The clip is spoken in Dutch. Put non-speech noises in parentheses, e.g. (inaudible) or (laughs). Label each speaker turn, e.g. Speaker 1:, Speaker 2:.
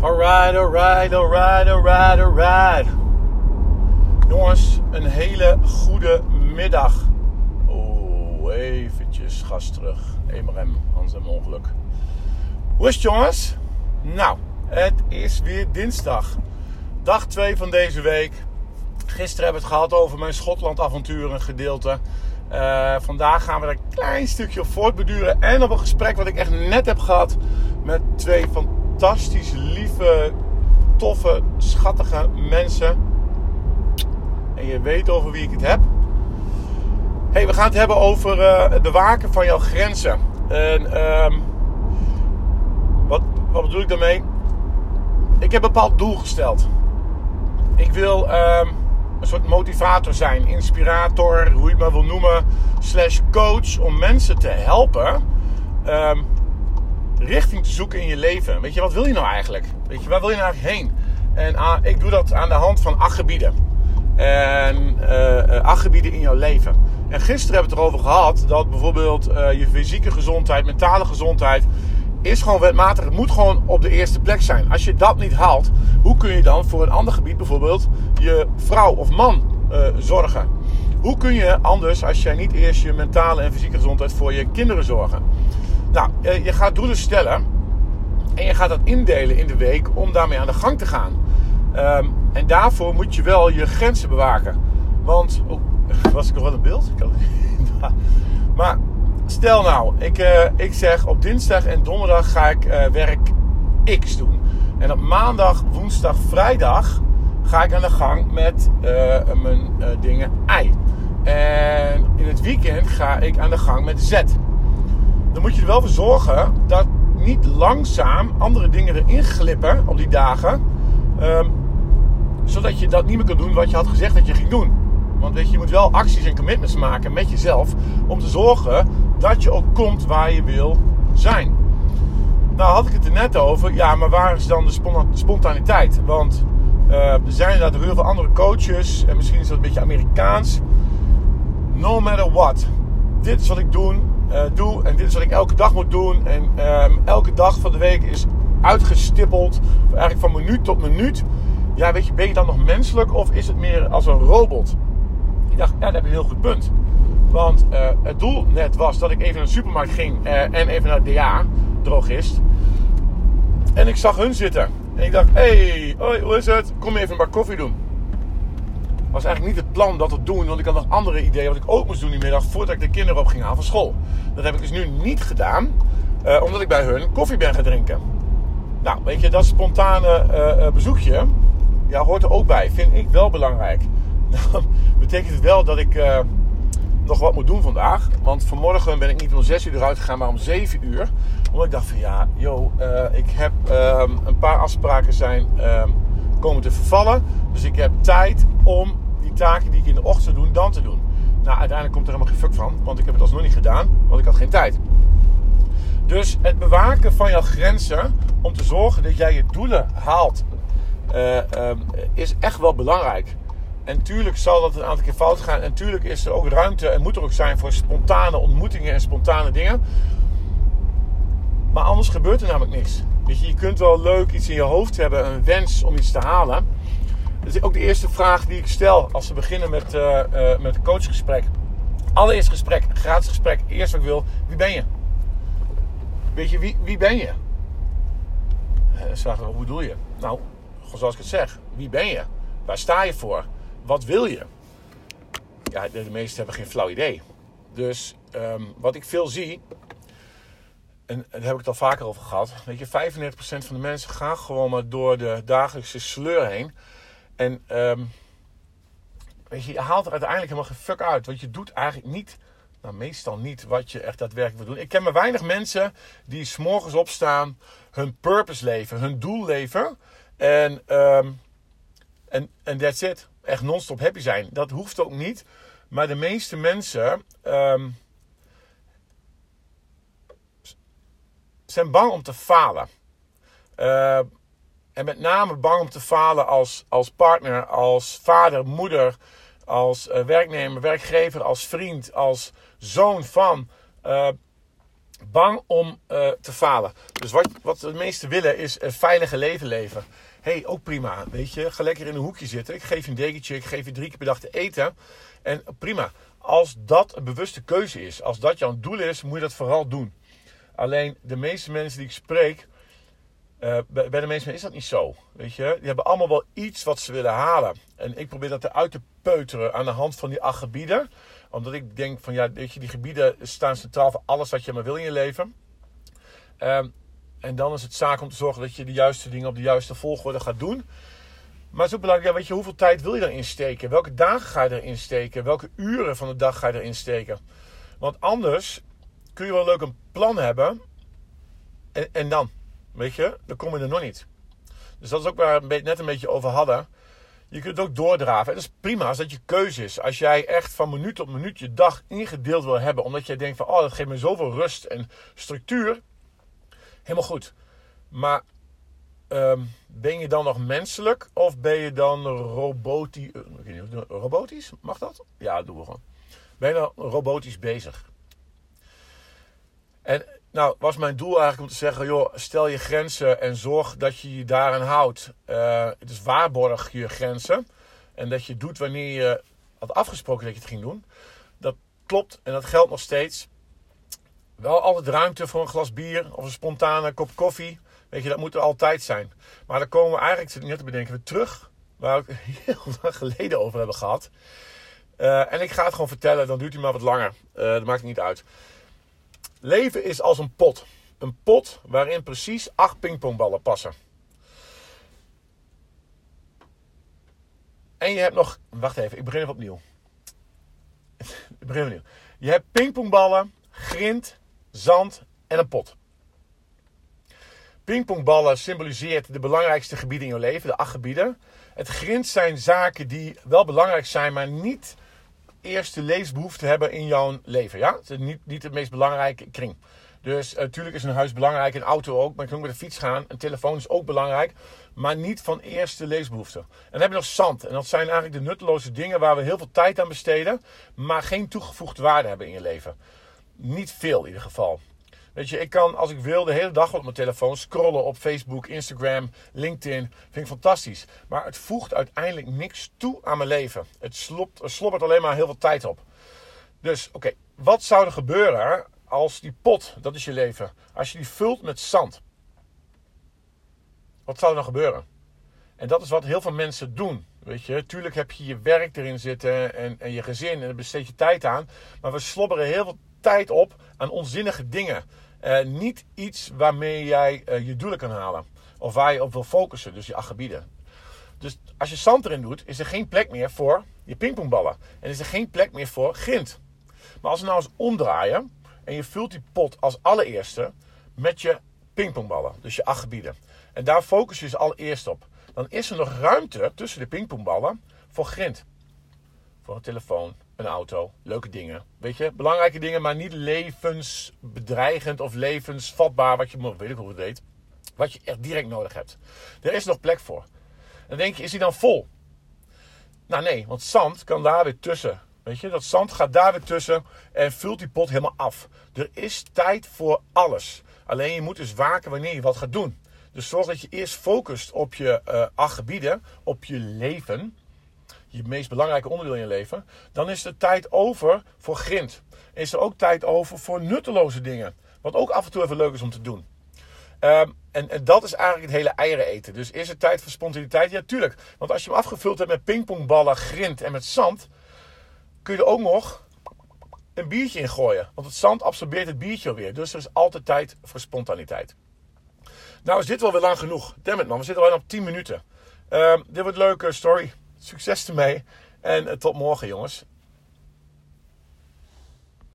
Speaker 1: Alright, alright, alright, alright, alright. Jongens, een hele goede middag. Oh, eventjes gas terug. Emerem, Hans en ongeluk. Hoe is jongens? Nou, het is weer dinsdag. Dag 2 van deze week. Gisteren hebben we het gehad over mijn Schotland avonturen gedeelte. Uh, vandaag gaan we er een klein stukje op voortbeduren. En op een gesprek wat ik echt net heb gehad met twee fantastisch lieve, toffe, schattige mensen. En je weet over wie ik het heb. Hey, we gaan het hebben over uh, de waken van jouw grenzen. En um, wat, wat bedoel ik daarmee? Ik heb een bepaald doel gesteld. Ik wil um, een soort motivator zijn, inspirator, hoe je het maar wil noemen, slash coach, om mensen te helpen um, richting te zoeken in je leven. Weet je, wat wil je nou eigenlijk? Weet je, waar wil je nou eigenlijk heen? En uh, ik doe dat aan de hand van acht gebieden. En uh, acht gebieden in jouw leven. En gisteren hebben we het erover gehad dat bijvoorbeeld uh, je fysieke gezondheid, mentale gezondheid, is gewoon wetmatig. Het moet gewoon op de eerste plek zijn. Als je dat niet haalt, hoe kun je dan voor een ander gebied, bijvoorbeeld je vrouw of man, zorgen? Hoe kun je anders, als jij niet eerst je mentale en fysieke gezondheid voor je kinderen zorgen? Nou, uh, je gaat doelen stellen en je gaat dat indelen in de week om daarmee aan de gang te gaan. Um, en daarvoor moet je wel je grenzen bewaken. Want, oh, was ik nog wel in beeld? (laughs) maar stel nou, ik, uh, ik zeg op dinsdag en donderdag ga ik uh, werk X doen. En op maandag, woensdag, vrijdag ga ik aan de gang met mijn dingen Y. En in het weekend ga ik aan de gang met Z. Dan moet je er wel voor zorgen dat niet langzaam andere dingen erin glippen op die dagen. Um, zodat je dat niet meer kan doen wat je had gezegd dat je ging doen. Want weet je, je moet wel acties en commitments maken met jezelf om te zorgen dat je ook komt waar je wil zijn. Nou had ik het er net over, ja, maar waar is dan de spontaniteit? Want uh, er zijn inderdaad heel veel andere coaches en misschien is dat een beetje Amerikaans. No matter what. Dit is wat ik doen, uh, doe en dit is wat ik elke dag moet doen. En uh, elke dag van de week is uitgestippeld, eigenlijk van minuut tot minuut ja, weet je, ben je dan nog menselijk of is het meer als een robot? Ik dacht, ja, dat heb je een heel goed punt. Want uh, het doel net was dat ik even naar de supermarkt ging uh, en even naar de DA, drogist. En ik zag hun zitten. En ik dacht, hey, hoe is het? Kom even een bak koffie doen. Was eigenlijk niet het plan dat te doen, want ik had nog andere ideeën wat ik ook moest doen die middag voordat ik de kinderen op ging halen van school. Dat heb ik dus nu niet gedaan, uh, omdat ik bij hun koffie ben gaan drinken. Nou, weet je, dat spontane bezoekje, ja, hoort er ook bij. Vind ik wel belangrijk. (laughs) Dan betekent het wel dat ik nog wat moet doen vandaag. Want vanmorgen ben ik niet om 6 uur eruit gegaan, maar om 7 uur. Omdat ik dacht van ja, joh, ik heb um, een paar afspraken zijn um, komen te vervallen. Dus ik heb tijd om die taken die ik in de ochtend zou doen, dan te doen. Nou, uiteindelijk komt er helemaal geen fuck van. Want ik heb het alsnog niet gedaan, want ik had geen tijd. Dus het bewaken van jouw grenzen om te zorgen dat jij je doelen haalt uh, um, is echt wel belangrijk. En tuurlijk zal dat een aantal keer fout gaan. En tuurlijk is er ook ruimte en moet er ook zijn voor spontane ontmoetingen en spontane dingen. Maar anders gebeurt er namelijk niks. Weet je, je kunt wel leuk iets in je hoofd hebben, een wens om iets te halen. Is ook de eerste vraag die ik stel als we beginnen met, uh, met een coachgesprek. Allereerst gesprek, gratis gesprek. Eerst wat ik wil, wie ben je? Weet je, wie, wie ben je? Uh, vragen we, hoe bedoel je? Nou, zoals ik het zeg, wie ben je? Waar sta je voor? Wat wil je? Ja, de, de meesten hebben geen flauw idee. Dus um, wat ik veel zie, en daar heb ik het al vaker over gehad. Weet je, 95% van de mensen gaan gewoon maar door de dagelijkse sleur heen. En um, weet je, haalt er uiteindelijk helemaal geen fuck uit. Want je doet eigenlijk niet, nou meestal niet, wat je echt daadwerkelijk wil doen. Ik ken maar weinig mensen die s'morgens opstaan, hun purpose leven, hun doel leven. En, um, en, en that's it. Echt non-stop happy zijn. Dat hoeft ook niet. Maar de meeste mensen um, zijn bang om te falen. Uh, en met name bang om te falen als, als partner, als vader, moeder, als uh, werknemer, werkgever, als vriend, als zoon van. Uh, Bang om uh, te falen. Dus wat, wat de meesten willen is een veilige leven leven. hey, ook prima. Weet je, ga lekker in een hoekje zitten. Ik geef je een dekentje, ik geef je drie keer per dag te eten. En prima. Als dat een bewuste keuze is, als dat jouw doel is, moet je dat vooral doen. Alleen de meeste mensen die ik spreek, uh, bij, de meeste mensen is dat niet zo. Weet je, die hebben allemaal wel iets wat ze willen halen. En ik probeer dat eruit te peuteren aan de hand van die acht gebieden omdat ik denk van ja, weet je, die gebieden staan centraal voor alles wat je maar wil in je leven. Um, en dan is het zaak om te zorgen dat je de juiste dingen op de juiste volgorde gaat doen. Maar het is ook belangrijk, ja, weet je, hoeveel tijd wil je erin steken? Welke dagen ga je erin steken? Welke uren van de dag ga je erin steken? Want anders kun je wel leuk een plan hebben. En, en dan, weet je, dan kom je er nog niet. Dus dat is ook waar we het net een beetje over hadden. Je kunt het ook doordraven. En dat is prima als dat je keuze is. Als jij echt van minuut tot minuut je dag ingedeeld wil hebben. Omdat jij denkt van, oh dat geeft me zoveel rust en structuur. Helemaal goed. Maar ehm, ben je dan nog menselijk? Of ben je dan robotisch? Eh, robotisch? Mag dat? Ja, doen we gewoon. Ben je dan robotisch bezig? En nou, was mijn doel eigenlijk om te zeggen: joh, stel je grenzen en zorg dat je je daaraan houdt. Uh, dus waarborg je grenzen. En dat je doet wanneer je had afgesproken dat je het ging doen. Dat klopt en dat geldt nog steeds. Wel altijd ruimte voor een glas bier of een spontane kop koffie. Weet je, dat moet er altijd zijn. Maar dan komen we eigenlijk, net te bedenken, weer terug. Waar we het (laughs) heel lang geleden over hebben gehad. Uh, en ik ga het gewoon vertellen, dan duurt hij maar wat langer. Uh, dat maakt niet uit. Leven is als een pot. Een pot waarin precies acht pingpongballen passen. En je hebt nog. Wacht even, ik begin even opnieuw. (laughs) ik begin opnieuw. Je hebt pingpongballen, grind, zand en een pot. Pingpongballen symboliseert de belangrijkste gebieden in je leven, de acht gebieden. Het grind zijn zaken die wel belangrijk zijn, maar niet eerste levensbehoefte hebben in jouw leven. Ja? Het is niet, niet het meest belangrijke kring. Dus natuurlijk eh, is een huis belangrijk, een auto ook. Maar je kunt ook met de fiets gaan. Een telefoon is ook belangrijk. Maar niet van eerste leesbehoefte. En dan heb je nog zand. En dat zijn eigenlijk de nutteloze dingen waar we heel veel tijd aan besteden. Maar geen toegevoegde waarde hebben in je leven. Niet veel in ieder geval. Weet je, ik kan als ik wil de hele dag op mijn telefoon scrollen op Facebook, Instagram, LinkedIn. Vind ik fantastisch. Maar het voegt uiteindelijk niks toe aan mijn leven. Het slopt, alleen maar heel veel tijd op. Dus oké, wat zou er gebeuren als die pot, dat is je leven, als je die vult met zand? Wat zou er dan gebeuren? En dat is wat heel veel mensen doen. Weet je, tuurlijk heb je je werk erin zitten en, en je gezin en daar besteed je tijd aan. Maar we slobberen heel veel tijd op aan onzinnige dingen. Uh, niet iets waarmee jij uh, je doelen kan halen. Of waar je op wil focussen, dus je acht gebieden. Dus als je zand erin doet, is er geen plek meer voor je pingpongballen. En is er geen plek meer voor grind. Maar als we nou eens omdraaien en je vult die pot als allereerste met je pingpongballen, dus je acht gebieden. En daar focus je dus allereerst op. Dan is er nog ruimte tussen de pingpongballen voor grind. Voor een telefoon, een auto, leuke dingen. Weet je, belangrijke dingen, maar niet levensbedreigend of levensvatbaar, wat je, weet ik hoe het weet, wat je echt direct nodig hebt. Er is nog plek voor. Dan denk je, is die dan vol? Nou nee, want zand kan daar weer tussen. Weet je, dat zand gaat daar weer tussen en vult die pot helemaal af. Er is tijd voor alles. Alleen je moet dus waken wanneer je wat gaat doen. Dus zorg dat je eerst focust op je uh, acht gebieden, op je leven je meest belangrijke onderdeel in je leven, dan is er tijd over voor grind. Is er ook tijd over voor nutteloze dingen. Wat ook af en toe even leuk is om te doen. Um, en, dat is eigenlijk het hele eieren eten. Dus is er tijd voor spontaniteit? Ja, tuurlijk. Want als je hem afgevuld hebt met pingpongballen, grind en met zand, kun je er ook nog een biertje in gooien. Want het zand absorbeert het biertje alweer. Dus er is altijd tijd voor spontaniteit. Nou is dit wel weer lang genoeg. Damn it man, we zitten al op 10 minuten. Um, dit wordt een leuke story. Succes ermee. En tot morgen, jongens.